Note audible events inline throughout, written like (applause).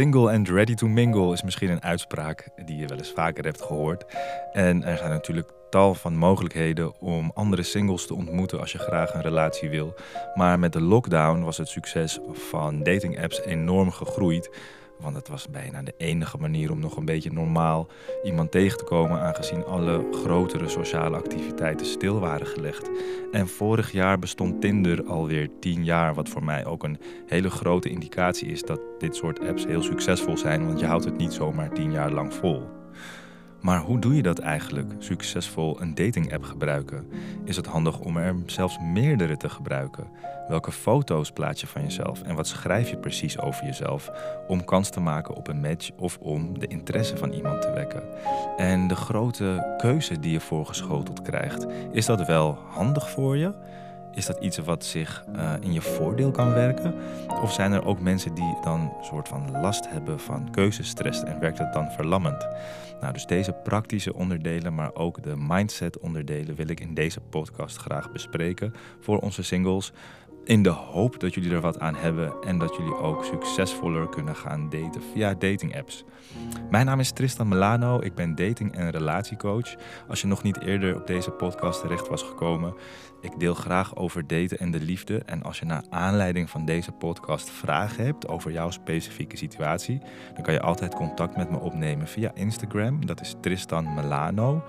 Single and ready to mingle is misschien een uitspraak die je wel eens vaker hebt gehoord. En er zijn natuurlijk tal van mogelijkheden om andere singles te ontmoeten als je graag een relatie wil. Maar met de lockdown was het succes van dating apps enorm gegroeid. Want het was bijna de enige manier om nog een beetje normaal iemand tegen te komen, aangezien alle grotere sociale activiteiten stil waren gelegd. En vorig jaar bestond Tinder alweer 10 jaar, wat voor mij ook een hele grote indicatie is dat dit soort apps heel succesvol zijn, want je houdt het niet zomaar 10 jaar lang vol. Maar hoe doe je dat eigenlijk, succesvol een dating-app gebruiken? Is het handig om er zelfs meerdere te gebruiken? Welke foto's plaats je van jezelf en wat schrijf je precies over jezelf om kans te maken op een match of om de interesse van iemand te wekken? En de grote keuze die je voorgeschoteld krijgt, is dat wel handig voor je? Is dat iets wat zich uh, in je voordeel kan werken? Of zijn er ook mensen die dan een soort van last hebben van keuzestress en werkt het dan verlammend? Nou, dus deze praktische onderdelen, maar ook de mindset onderdelen wil ik in deze podcast graag bespreken voor onze singles. In de hoop dat jullie er wat aan hebben en dat jullie ook succesvoller kunnen gaan daten via dating apps. Mijn naam is Tristan Milano, ik ben dating- en relatiecoach. Als je nog niet eerder op deze podcast terecht was gekomen, ik deel graag over daten en de liefde. En als je naar aanleiding van deze podcast vragen hebt over jouw specifieke situatie, dan kan je altijd contact met me opnemen via Instagram. Dat is Tristan Milano.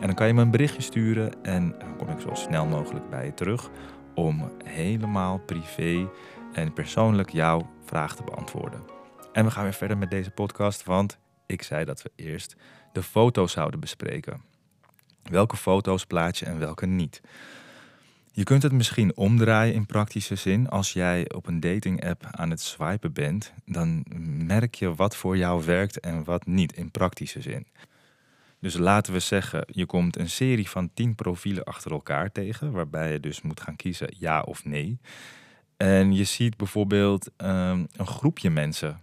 En dan kan je me een berichtje sturen en dan kom ik zo snel mogelijk bij je terug om helemaal privé en persoonlijk jouw vraag te beantwoorden. En we gaan weer verder met deze podcast, want ik zei dat we eerst de foto's zouden bespreken. Welke foto's plaats je en welke niet? Je kunt het misschien omdraaien in praktische zin. Als jij op een dating app aan het swipen bent, dan merk je wat voor jou werkt en wat niet in praktische zin. Dus laten we zeggen, je komt een serie van 10 profielen achter elkaar tegen, waarbij je dus moet gaan kiezen ja of nee. En je ziet bijvoorbeeld um, een groepje mensen.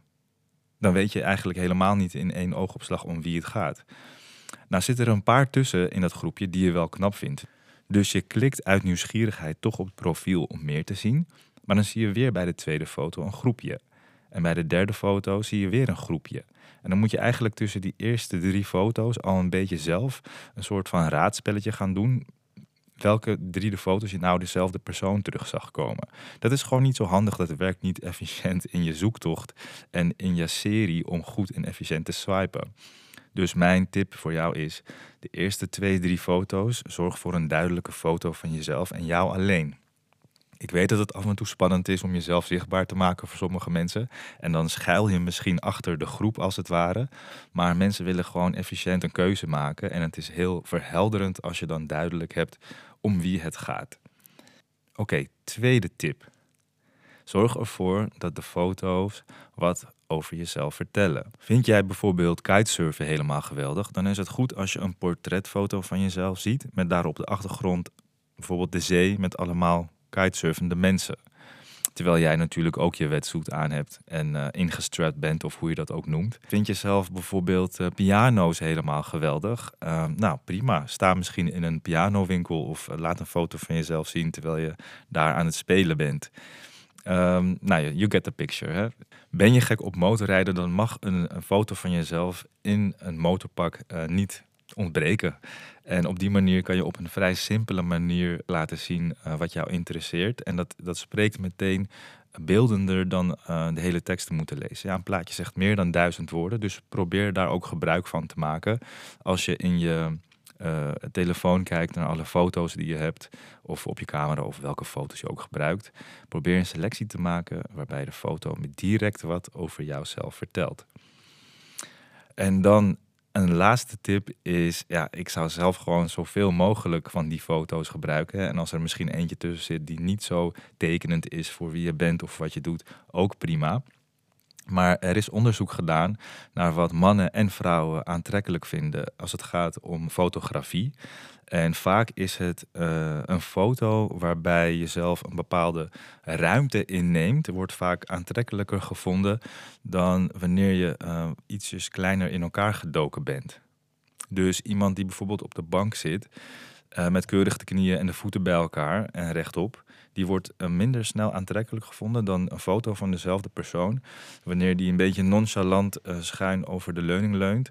Dan weet je eigenlijk helemaal niet in één oogopslag om wie het gaat. Nou zitten er een paar tussen in dat groepje die je wel knap vindt. Dus je klikt uit nieuwsgierigheid toch op het profiel om meer te zien. Maar dan zie je weer bij de tweede foto een groepje. En bij de derde foto zie je weer een groepje. En dan moet je eigenlijk tussen die eerste drie foto's al een beetje zelf een soort van raadspelletje gaan doen. Welke drie de foto's je nou dezelfde persoon terug zag komen. Dat is gewoon niet zo handig. Dat werkt niet (laughs) efficiënt in je zoektocht en in je serie om goed en efficiënt te swipen. Dus mijn tip voor jou is: de eerste twee, drie foto's, zorg voor een duidelijke foto van jezelf en jou alleen. Ik weet dat het af en toe spannend is om jezelf zichtbaar te maken voor sommige mensen. En dan schuil je misschien achter de groep als het ware. Maar mensen willen gewoon efficiënt een keuze maken. En het is heel verhelderend als je dan duidelijk hebt om wie het gaat. Oké, tweede tip. Zorg ervoor dat de foto's wat over jezelf vertellen. Vind jij bijvoorbeeld kitesurfen helemaal geweldig, dan is het goed als je een portretfoto van jezelf ziet met daar op de achtergrond bijvoorbeeld de zee met allemaal kitesurfende mensen. Terwijl jij natuurlijk ook je wetsuit aan hebt en uh, ingestrapt bent, of hoe je dat ook noemt. Vind je zelf bijvoorbeeld uh, piano's helemaal geweldig? Uh, nou, prima. Sta misschien in een pianowinkel of laat een foto van jezelf zien terwijl je daar aan het spelen bent. Um, nou, you get the picture. Hè? Ben je gek op motorrijden, dan mag een, een foto van jezelf in een motorpak niet ontbreken. En op die manier kan je op een vrij simpele manier laten zien uh, wat jou interesseert. En dat, dat spreekt meteen beeldender dan uh, de hele tekst te moeten lezen. Ja, een plaatje zegt meer dan duizend woorden, dus probeer daar ook gebruik van te maken. Als je in je uh, telefoon kijkt naar alle foto's die je hebt, of op je camera, of welke foto's je ook gebruikt. Probeer een selectie te maken waarbij de foto direct wat over jouzelf vertelt. En dan een laatste tip is, ja, ik zou zelf gewoon zoveel mogelijk van die foto's gebruiken. En als er misschien eentje tussen zit die niet zo tekenend is voor wie je bent of wat je doet, ook prima. Maar er is onderzoek gedaan naar wat mannen en vrouwen aantrekkelijk vinden als het gaat om fotografie. En vaak is het uh, een foto waarbij je zelf een bepaalde ruimte inneemt. Wordt vaak aantrekkelijker gevonden dan wanneer je uh, ietsjes kleiner in elkaar gedoken bent. Dus iemand die bijvoorbeeld op de bank zit, uh, met keurig de knieën en de voeten bij elkaar en rechtop, die wordt eh, minder snel aantrekkelijk gevonden dan een foto van dezelfde persoon. Wanneer die een beetje nonchalant uh, schuin over de leuning leunt.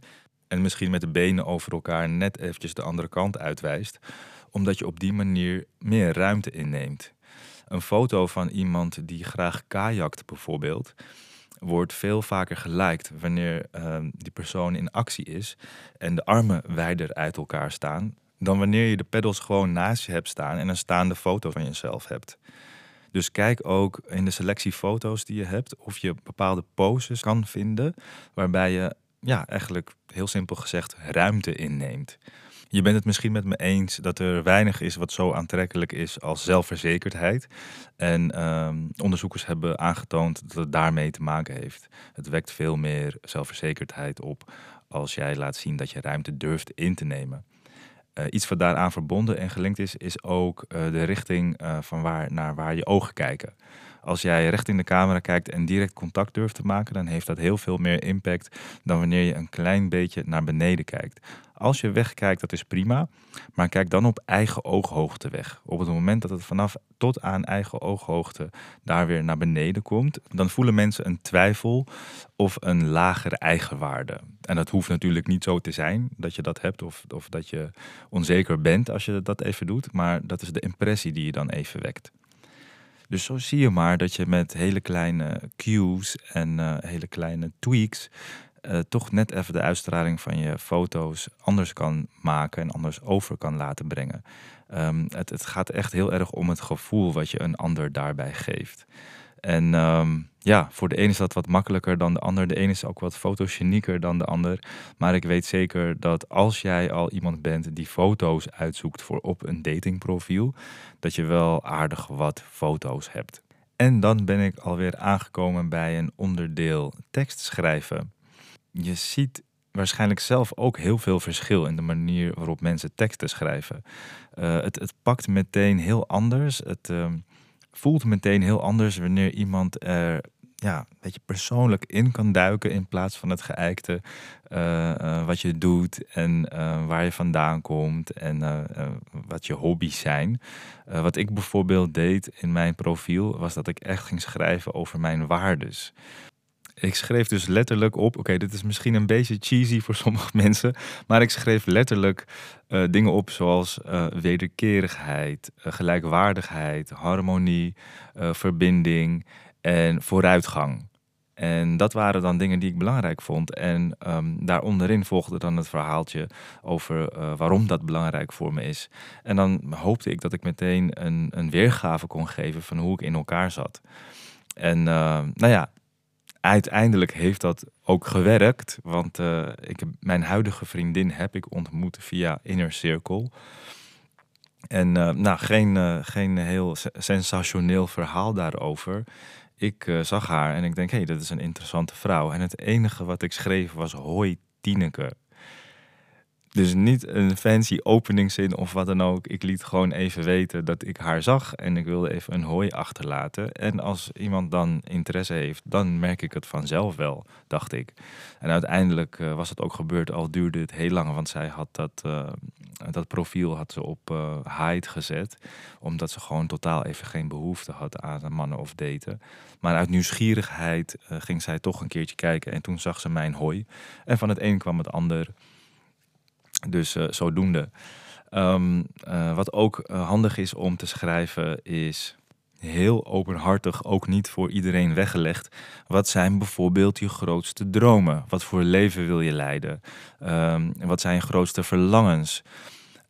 En misschien met de benen over elkaar net eventjes de andere kant uitwijst. Omdat je op die manier meer ruimte inneemt. Een foto van iemand die graag kajakt bijvoorbeeld wordt veel vaker geliked wanneer uh, die persoon in actie is en de armen wijder uit elkaar staan, dan wanneer je de pedals gewoon naast je hebt staan en een staande foto van jezelf hebt. Dus kijk ook in de selectie foto's die je hebt of je bepaalde poses kan vinden waarbij je ja, eigenlijk heel simpel gezegd ruimte inneemt. Je bent het misschien met me eens dat er weinig is wat zo aantrekkelijk is als zelfverzekerdheid. En ehm, onderzoekers hebben aangetoond dat het daarmee te maken heeft. Het wekt veel meer zelfverzekerdheid op als jij laat zien dat je ruimte durft in te nemen. Uh, iets wat daaraan verbonden en gelinkt is, is ook uh, de richting uh, van waar naar waar je ogen kijken. Als jij recht in de camera kijkt en direct contact durft te maken, dan heeft dat heel veel meer impact dan wanneer je een klein beetje naar beneden kijkt. Als je wegkijkt, dat is prima, maar kijk dan op eigen ooghoogte weg. Op het moment dat het vanaf tot aan eigen ooghoogte daar weer naar beneden komt, dan voelen mensen een twijfel of een lagere eigenwaarde. En dat hoeft natuurlijk niet zo te zijn dat je dat hebt of, of dat je onzeker bent als je dat even doet, maar dat is de impressie die je dan even wekt. Dus zo zie je maar dat je met hele kleine cues en uh, hele kleine tweaks uh, toch net even de uitstraling van je foto's anders kan maken en anders over kan laten brengen. Um, het, het, gaat echt heel erg om het gevoel wat je een ander daarbij geeft. En um, ja, voor de ene is dat wat makkelijker dan de ander. De ene is ook wat fotogenieker dan de ander. Maar ik weet zeker dat als jij al iemand bent die foto's uitzoekt voor op een datingprofiel, dat je wel aardig wat foto's hebt. En dan ben ik alweer aangekomen bij een onderdeel tekst schrijven. Je ziet waarschijnlijk zelf ook heel veel verschil in de manier waarop mensen teksten schrijven. Uh, het, het, pakt meteen heel anders. Het uh, voelt meteen heel anders wanneer iemand er ja, een beetje persoonlijk in kan duiken in plaats van het geëikte uh, wat je doet en waar je vandaan komt en wat je hobby's zijn. wat ik bijvoorbeeld deed in mijn profiel was dat ik echt ging schrijven over mijn waardes. Ik schreef dus letterlijk op, oké, dit is misschien een beetje cheesy voor (laughs) sommige mensen, maar ik schreef letterlijk uh, dingen op zoals uh, wederkerigheid, uh, gelijkwaardigheid, harmonie, verbinding en vooruitgang. En dat waren dan dingen die ik belangrijk vond. En um, daar onderin volgde dan het verhaaltje over waarom dat belangrijk voor me is. En dan hoopte ik dat ik meteen een, een weergave kon geven van hoe ik in elkaar zat. En nou ja, uiteindelijk heeft dat ook gewerkt. Want uh, ik, mijn huidige vriendin heb ik ontmoet via Inner Circle. En uh, nou, geen, uh, geen heel sensationeel verhaal daarover. Ik zag haar en ik denk, hé, hey, dat is een interessante vrouw. En het enige wat ik schreef was hoi Tineke. Dus niet een fancy openingszin of wat dan ook. Ik liet gewoon even weten dat ik haar zag en ik wilde even een hooi achterlaten. En als iemand dan interesse heeft, dan merk ik het vanzelf wel, dacht ik. En uiteindelijk uh, was het ook gebeurd, al duurde het heel lang, want zij had dat, uh, dat profiel had ze op uh, hide gezet. Omdat ze gewoon totaal even geen behoefte had aan mannen of daten. Maar uit nieuwsgierigheid ging zij toch een keertje kijken en toen zag ze mijn hooi. En van het een kwam het ander. Dus uh, zodoende. Um, uh, wat ook uh, handig is om te schrijven is heel openhartig, ook niet voor iedereen weggelegd. Wat zijn bijvoorbeeld je grootste dromen? Wat voor leven wil je leiden? Um, wat zijn je grootste verlangens?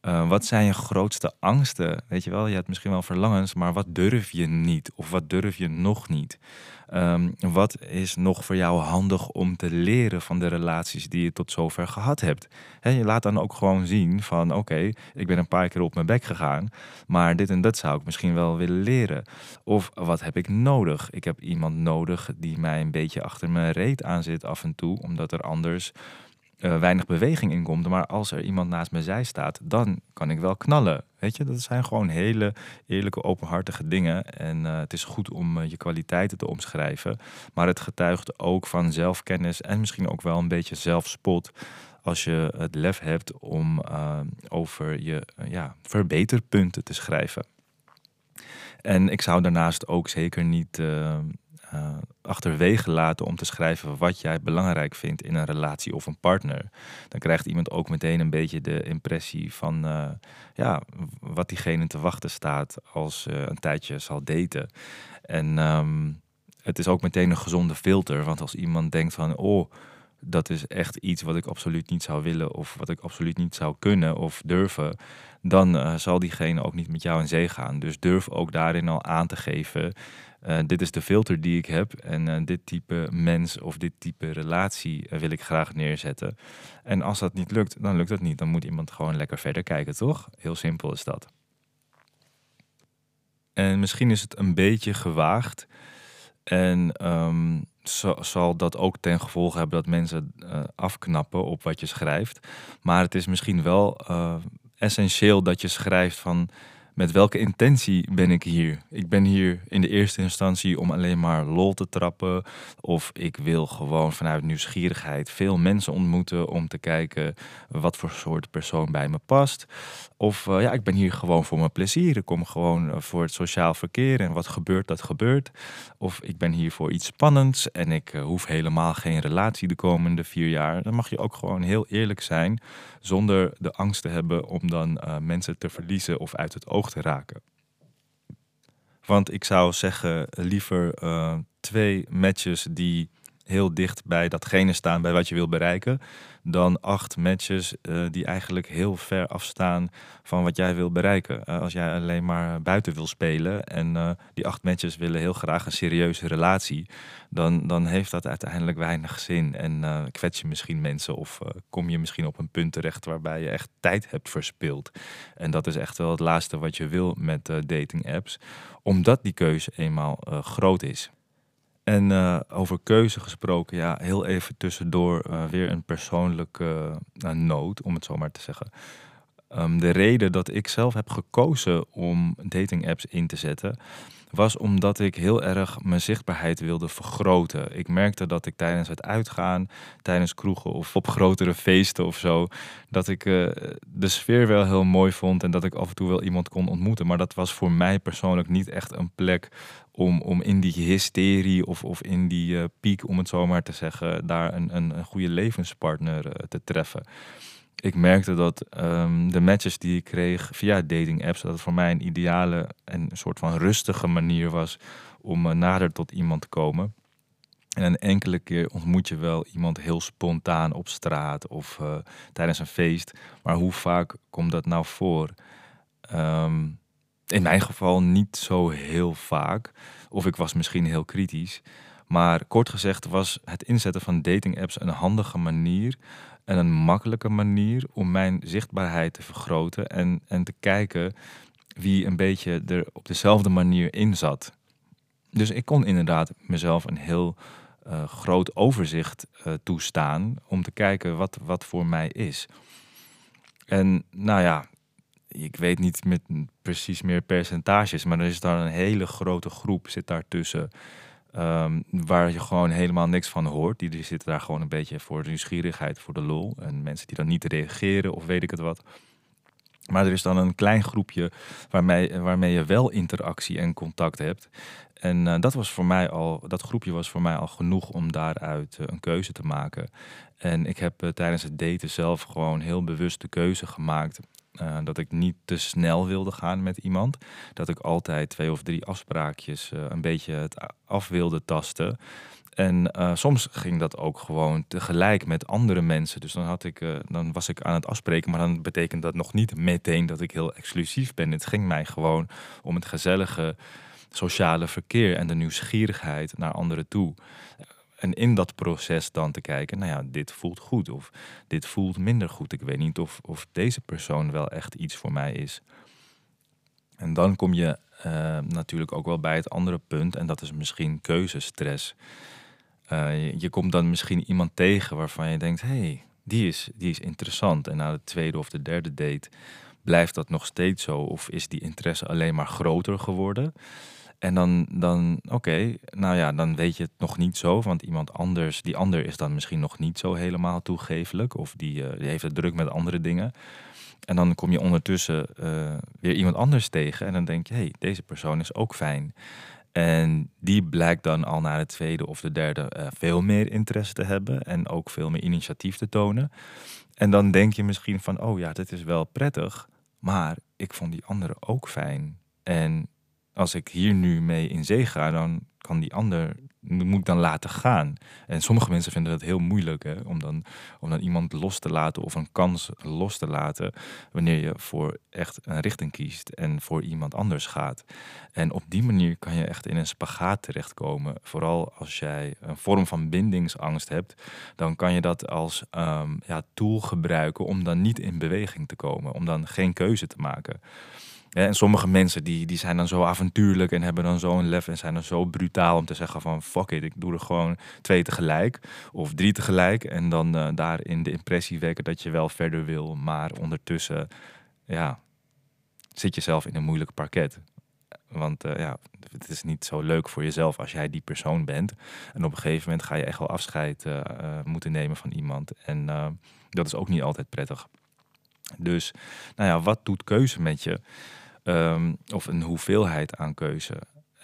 Wat zijn je grootste angsten? Weet je wel, je hebt misschien wel verlangens, maar wat durf je niet? Of wat durf je nog niet? Um, wat is nog voor jou handig om te leren van de relaties die je tot zover gehad hebt? He, je laat dan ook gewoon zien van oké, ik ben een paar keer op mijn bek gegaan, maar dit en dat zou ik misschien wel willen leren. Of wat heb ik nodig? Ik heb iemand nodig die mij een beetje achter mijn reet aan zit af en toe, omdat er anders uh, weinig beweging in komt. Maar als er iemand naast mijn zij staat, dan kan ik wel knallen. Weet je, dat zijn gewoon hele eerlijke, openhartige dingen. En uh, het is goed om uh, je kwaliteiten te omschrijven. Maar het getuigt ook van zelfkennis en misschien ook wel een beetje zelfspot. Als je het lef hebt om over je ja, verbeterpunten te schrijven. En ik zou daarnaast ook zeker niet uh, achterwege laten om te schrijven wat jij belangrijk vindt in een relatie of een partner. Dan krijgt iemand ook meteen een beetje de impressie van uh, ja, wat diegene te wachten staat als een tijdje zal daten. En um, het is ook meteen een gezonde filter. Want als iemand denkt van, oh, dat is echt iets wat ik absoluut niet zou willen of wat ik absoluut niet zou kunnen of durven, dan zal diegene ook niet met jou in zee gaan. Dus durf ook daarin al aan te geven, uh, dit is de filter die ik heb en uh, dit type mens of dit type relatie wil ik graag neerzetten. En als dat niet lukt, dan lukt dat niet. Dan moet iemand gewoon lekker verder kijken, toch? Heel simpel is dat. En misschien is het een beetje gewaagd. En um, zal dat ook ten gevolge hebben dat mensen afknappen op wat je schrijft. Maar het is misschien wel essentieel dat je schrijft van met welke intentie ben ik hier? Ik ben hier in de eerste instantie om alleen maar lol te trappen. Of ik wil gewoon vanuit nieuwsgierigheid veel mensen ontmoeten om te kijken wat voor soort persoon bij me past. Of uh, ja, ik ben hier gewoon voor mijn plezier. Ik kom gewoon eh, voor het sociaal verkeer en wat gebeurt, dat gebeurt. Of ik ben hier voor iets spannends en ik uh, hoef helemaal geen relatie de komende vier jaar. Dan mag je ook gewoon heel eerlijk zijn zonder de angst te hebben om dan mensen te verliezen of uit het oog te raken. Want ik zou zeggen, liever uh, twee matches die heel dicht bij datgene staan bij wat je wil bereiken, dan acht matches uh, die eigenlijk heel ver afstaan van wat jij wil bereiken. Uh, als jij alleen maar buiten wil spelen en uh, die acht matches willen heel graag een serieuze relatie, dan, dan heeft dat uiteindelijk weinig zin. En kwets je misschien mensen of kom je misschien op een punt terecht waarbij je echt tijd hebt verspild. En dat is echt wel het laatste wat je wil met dating apps, omdat die keuze eenmaal groot is. En uh, over keuze gesproken, ja, heel even tussendoor uh, weer een persoonlijke uh, noot, om het zo maar te zeggen. Um, de reden dat ik zelf heb gekozen om dating apps in te zetten, was omdat ik heel erg mijn zichtbaarheid wilde vergroten. Ik merkte dat ik tijdens het uitgaan, tijdens kroegen of op grotere feesten of zo, dat ik uh, de sfeer wel heel mooi vond en dat ik af en toe wel iemand kon ontmoeten. Maar dat was voor mij persoonlijk niet echt een plek om, om in die hysterie of, of in die uh, piek, om het zo maar te zeggen, daar een, een, een goede levenspartner uh, te treffen ik merkte dat um, de matches die ik kreeg via dating apps, dat het voor mij een ideale en een soort van rustige manier was om uh, nader tot iemand te komen. En een enkele keer ontmoet je wel iemand heel spontaan op straat of uh, tijdens een feest. Maar hoe vaak komt dat nou voor? Um, in mijn geval niet zo heel vaak. Of ik was misschien heel kritisch. Maar kort gezegd was het inzetten van dating apps een handige manier en een makkelijke manier om mijn zichtbaarheid te vergroten en, en te kijken wie een beetje er op dezelfde manier in zat. Dus ik kon inderdaad mezelf een heel uh, groot overzicht uh, toestaan om te kijken wat, wat voor mij is. En nou ja, ik weet niet met precies meer percentages, maar er is daar een hele grote groep zit daartussen Um, waar je gewoon helemaal niks van hoort. Die, die zitten daar gewoon een beetje voor de nieuwsgierigheid, voor de lol. En mensen die dan niet reageren of weet ik het wat. Maar er is dan een klein groepje waarmee, waarmee je wel interactie en contact hebt. En uh, dat, was voor mij al, dat groepje was voor mij al genoeg om daaruit uh, een keuze te maken. En ik heb uh, tijdens het daten zelf gewoon heel bewust de keuze gemaakt uh, dat ik niet te snel wilde gaan met iemand. Dat ik altijd twee of drie afspraakjes uh, een beetje het af wilde tasten. En uh, soms ging dat ook gewoon tegelijk met andere mensen. Dus dan, had ik, dan was ik aan het afspreken, maar dan betekent dat nog niet meteen dat ik heel exclusief ben. Het ging mij gewoon om het gezellige sociale verkeer en de nieuwsgierigheid naar anderen toe. En in dat proces dan te kijken, nou ja, dit voelt goed of dit voelt minder goed. Ik weet niet of, of deze persoon wel echt iets voor mij is. En dan kom je uh, natuurlijk ook wel bij het andere punt en dat is misschien keuzestress. Je, je, komt dan misschien iemand tegen waarvan je denkt, hé, hey, die, is, die is interessant. En na de tweede of de derde date blijft dat nog steeds zo of is die interesse alleen maar groter geworden? En dan, dan oké, nou ja, dan weet je het nog niet zo. Want iemand anders, die ander is dan misschien nog niet zo helemaal toegevelijk. Of die, uh, die heeft het druk met andere dingen. En dan kom je ondertussen uh, weer iemand anders tegen en dan denk je, hé, hey, deze persoon is ook fijn. En die blijkt dan al na de tweede of de derde uh, veel meer interesse te hebben en ook veel meer initiatief te tonen. En dan denk je misschien van, oh ja, dit is wel prettig, maar ik vond die andere ook fijn. En als ik hier nu mee in zee ga, dan kan die ander, moet ik dan laten gaan. En sommige mensen vinden dat heel moeilijk, hè? Om, dan, om dan iemand los te laten of een kans los te laten, wanneer je voor echt een richting kiest en voor iemand anders gaat. En op die manier kan je echt in een spagaat terechtkomen. Vooral als jij een vorm van bindingsangst hebt, dan kan je dat als um, ja, tool gebruiken om dan niet in beweging te komen, om dan geen keuze te maken en sommige mensen die, die zijn dan zo avontuurlijk en hebben dan zo'n lef en zijn dan zo brutaal om te zeggen van fuck it, ik doe er gewoon twee tegelijk of drie tegelijk. En dan uh, daarin de impressie wekken dat je wel verder wil, maar ondertussen ja, zit je zelf in een moeilijk parket. Want uh, ja, het is niet zo leuk voor jezelf als jij die persoon bent. En op een gegeven moment ga je echt wel afscheid uh, moeten nemen van iemand. En dat is ook niet altijd prettig. Dus, nou ja, wat doet keuze met je? Ehm, of een hoeveelheid aan keuze.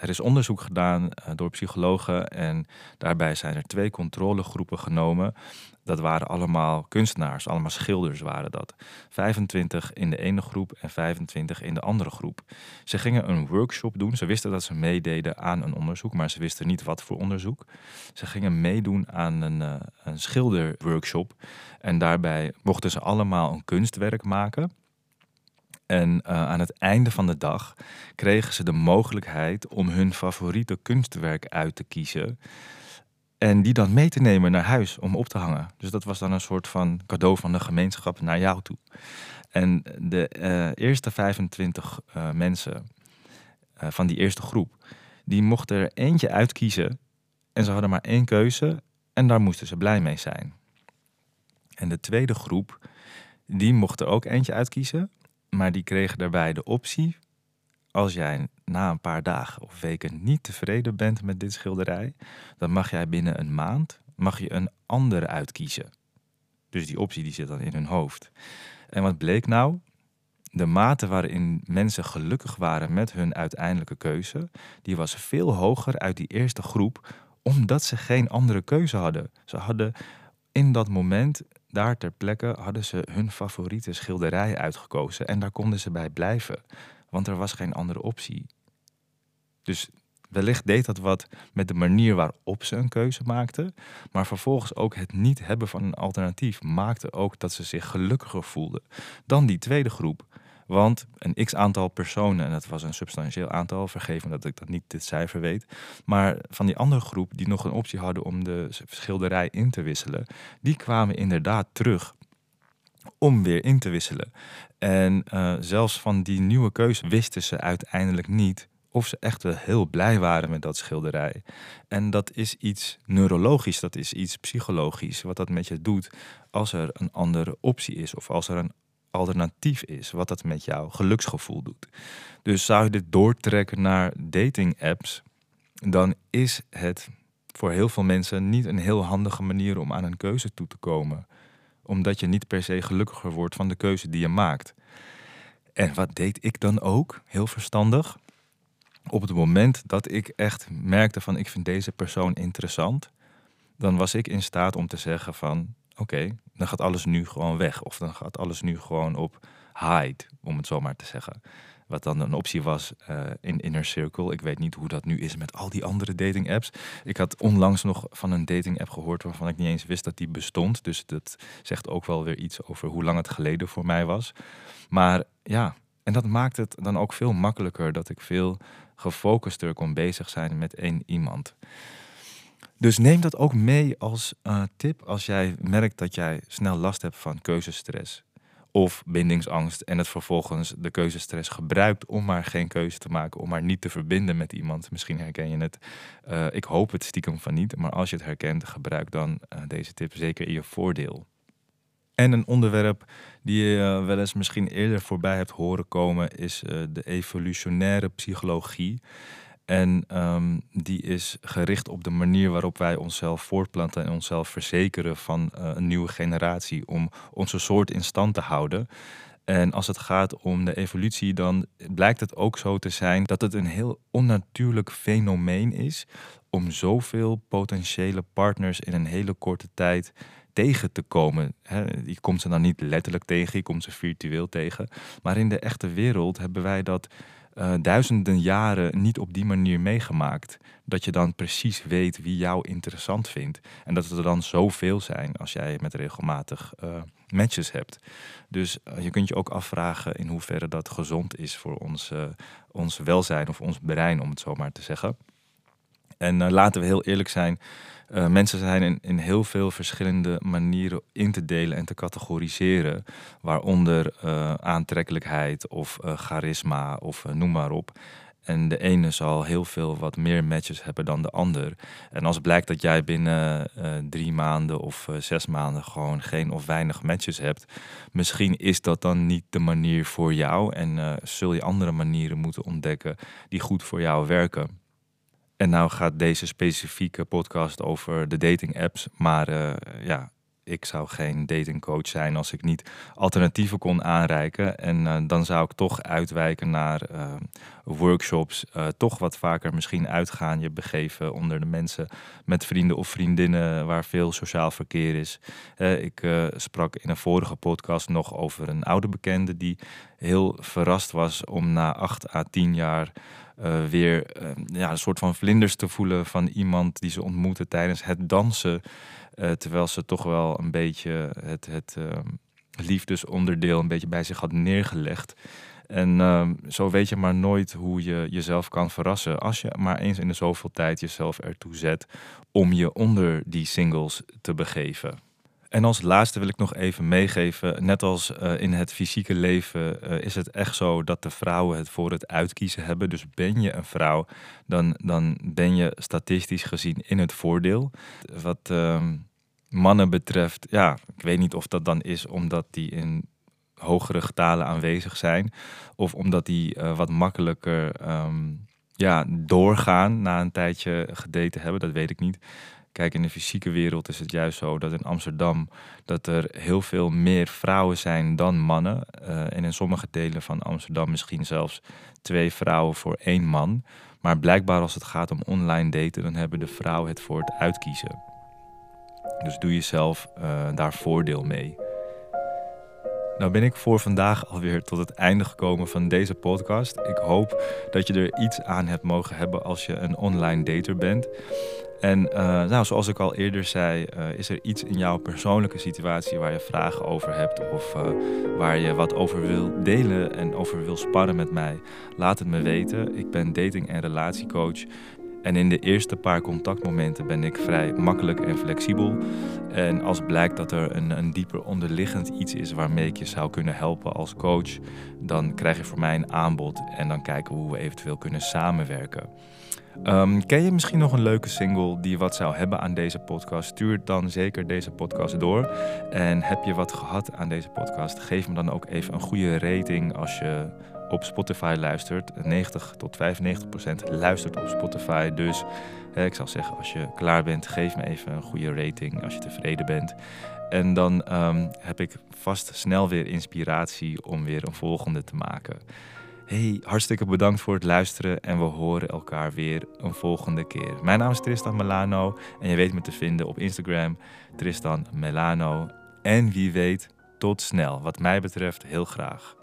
Er is onderzoek gedaan uh, door psychologen en daarbij zijn er twee controlegroepen genomen. Dat waren allemaal kunstenaars, allemaal schilders waren dat. 25 in de ene groep en 25 in de andere groep. Ze gingen een workshop doen. Ze wisten dat ze meededen aan een onderzoek, maar ze wisten niet wat voor onderzoek. Ze gingen meedoen aan een, uh, een schilderworkshop. En daarbij mochten ze allemaal een kunstwerk maken. En uh, aan het einde van de dag kregen ze de mogelijkheid om hun favoriete kunstwerk uit te kiezen. En die dan mee te nemen naar huis om op te hangen. Dus dat was dan een soort van cadeau van de gemeenschap naar jou toe. En de uh, eerste 25 uh, eh, mensen van die eerste groep, die mochten er eentje uitkiezen. En ze hadden maar één keuze en daar moesten ze blij mee zijn. En de tweede groep, die mocht er ook eentje uitkiezen. Maar die kregen daarbij de optie, als jij na een paar dagen of weken niet tevreden bent met dit schilderij, dan mag jij binnen een maand mag je een andere uitkiezen. Dus die optie die zit dan in hun hoofd. En wat bleek nou? De mate waarin mensen gelukkig waren met hun uiteindelijke keuze, die was veel hoger uit die eerste groep, omdat ze geen andere keuze hadden. Ze hadden in dat moment daar ter plekke hadden ze hun favoriete schilderij uitgekozen en daar konden ze bij blijven, want er was geen andere optie. Dus wellicht deed dat wat met de manier waarop ze een keuze maakten, maar vervolgens ook het niet hebben van een alternatief maakte ook dat ze zich gelukkiger voelden dan die tweede groep. Want een x aantal personen, en dat was een substantieel aantal, vergeef me dat ik dat niet dit cijfer weet. Maar van die andere groep die nog een optie hadden om de schilderij in te wisselen, die kwamen inderdaad terug om weer in te wisselen. En uh, zelfs van die nieuwe keuze wisten ze uiteindelijk niet of ze echt wel heel blij waren met dat schilderij. En dat is iets neurologisch, dat is iets psychologisch, wat dat met je doet als er een andere optie is of als er een alternatief is, wat dat met jouw geluksgevoel doet. Dus zou je dit doortrekken naar dating apps, dan is het voor heel veel mensen niet een heel handige manier om aan een keuze toe te komen. Omdat je niet per se gelukkiger wordt van de keuze die je maakt. En wat deed ik dan ook? Heel verstandig. Op het moment dat ik echt merkte van ik vind deze persoon interessant, dan was ik in staat om te zeggen van oké, dan gaat alles nu gewoon weg. Of dan gaat alles nu gewoon op hide, om het zo maar te zeggen. Wat dan een optie was uh, in Inner Circle. Ik weet niet hoe dat nu is met al die andere dating apps. Ik had onlangs nog van een dating app gehoord waarvan ik niet eens wist dat die bestond. Dus dat zegt ook wel weer iets over hoe lang het geleden voor mij was. Maar ja, en dat maakt het dan ook veel makkelijker dat ik veel gefocuster kon bezig zijn met één iemand. Dus neem dat ook mee als uh, tip als jij merkt dat jij snel last hebt van keuzestress of bindingsangst en het vervolgens de keuzestress gebruikt om maar geen keuze te maken, om maar niet te verbinden met iemand. Misschien herken je het. Uh, ik hoop het stiekem van niet, maar als je het herkent, gebruik dan uh, deze tip zeker in je voordeel. En een onderwerp die je wel eens misschien eerder voorbij hebt horen komen is de evolutionaire psychologie. En um, die is gericht op de manier waarop wij onszelf voortplanten en onszelf verzekeren van uh, een nieuwe generatie. Om onze soort in stand te houden. En als het gaat om de evolutie, dan blijkt het ook zo te zijn dat het een heel onnatuurlijk fenomeen is om zoveel potentiële partners in een hele korte tijd tegen te komen. je komt ze dan niet letterlijk tegen, je komt ze virtueel tegen. Maar in de echte wereld hebben wij dat uh, duizenden jaren niet op die manier meegemaakt. Dat je dan precies weet wie jou interessant vindt. En dat er dan zoveel zijn als jij met regelmatig uh, matches hebt. Dus uh, je kunt je ook afvragen in hoeverre dat gezond is voor ons, ons welzijn of ons brein, om het zo maar te zeggen. En laten we heel eerlijk zijn. Uh, mensen zijn in, in heel veel verschillende manieren in te delen en te categoriseren. Waaronder uh, aantrekkelijkheid of uh, charisma of noem maar op. En de ene zal heel veel wat meer matches hebben dan de ander. En als blijkt dat jij binnen drie maanden of zes maanden gewoon geen of weinig matches hebt, misschien is dat dan niet de manier voor jou. En zul je andere manieren moeten ontdekken die goed voor jou werken. En nou gaat deze specifieke podcast over de dating apps. Maar uh, ja, ik zou geen datingcoach zijn als ik niet alternatieven kon aanreiken. En uh, dan zou ik toch uitwijken naar uh, workshops. toch wat vaker misschien uitgaan, je begeven onder de mensen met vrienden of vriendinnen waar veel sociaal verkeer is. ik sprak in een vorige podcast nog over een oude bekende die heel verrast was om na acht à tien jaar uh, weer uh, ja, een soort van vlinders te voelen van iemand die ze ontmoeten tijdens het dansen. Uh, terwijl ze toch wel een beetje het, het liefdesonderdeel een beetje bij zich had neergelegd. En ehm, zo weet je maar nooit hoe je jezelf kan verrassen. Als je maar eens in de zoveel tijd jezelf ertoe zet om je onder die singles te begeven. En als laatste wil ik nog even meegeven, net als uh, in het fysieke leven uh, is het echt zo dat de vrouwen het voor het uitkiezen hebben. Dus ben je een vrouw, dan, dan ben je statistisch gezien in het voordeel. Wat uh, mannen betreft, ja, ik weet niet of dat dan is omdat die in hogere getalen aanwezig zijn. Of omdat die uh, wat makkelijker um, ja, doorgaan na een tijdje gedaten hebben, dat weet ik niet. Kijk, in de fysieke wereld is het juist zo dat in Amsterdam dat er heel veel meer vrouwen zijn dan mannen. Uh, en in sommige delen van Amsterdam misschien zelfs twee vrouwen voor één man. Maar blijkbaar als het gaat om online daten, dan hebben de vrouwen het voor het uitkiezen. Dus doe jezelf uh, daar voordeel mee. Nou ben ik voor vandaag alweer tot het einde gekomen van deze podcast. Ik hoop dat je er iets aan hebt mogen hebben als je een online dater bent. En uh, nou, zoals ik al eerder zei, uh, is er iets in jouw persoonlijke situatie waar je vragen over hebt of uh, waar je wat over wil delen en over wil sparren met mij? Laat het me weten. Ik ben dating- en relatiecoach. En in de eerste paar contactmomenten ben ik vrij makkelijk en flexibel. En als blijkt dat er een, een dieper onderliggend iets is waarmee ik je zou kunnen helpen als coach, dan krijg je voor mij een aanbod en dan kijken hoe we eventueel kunnen samenwerken. Um, ken je misschien nog een leuke single die wat zou hebben aan deze podcast? Stuur dan zeker deze podcast door. En heb je wat gehad aan deze podcast? Geef me dan ook even een goede rating als je op Spotify luistert. 90 tot 95 procent luistert op Spotify. Dus ik zou zeggen, als je klaar bent, geef me even een goede rating als je tevreden bent. En dan um, heb ik vast snel weer inspiratie om weer een volgende te maken. Hey, hartstikke bedankt voor het luisteren en we horen elkaar weer een volgende keer. Mijn naam is Tristan Melano en je weet me te vinden op Instagram Tristan Melano. En wie weet, tot snel. Wat mij betreft heel graag.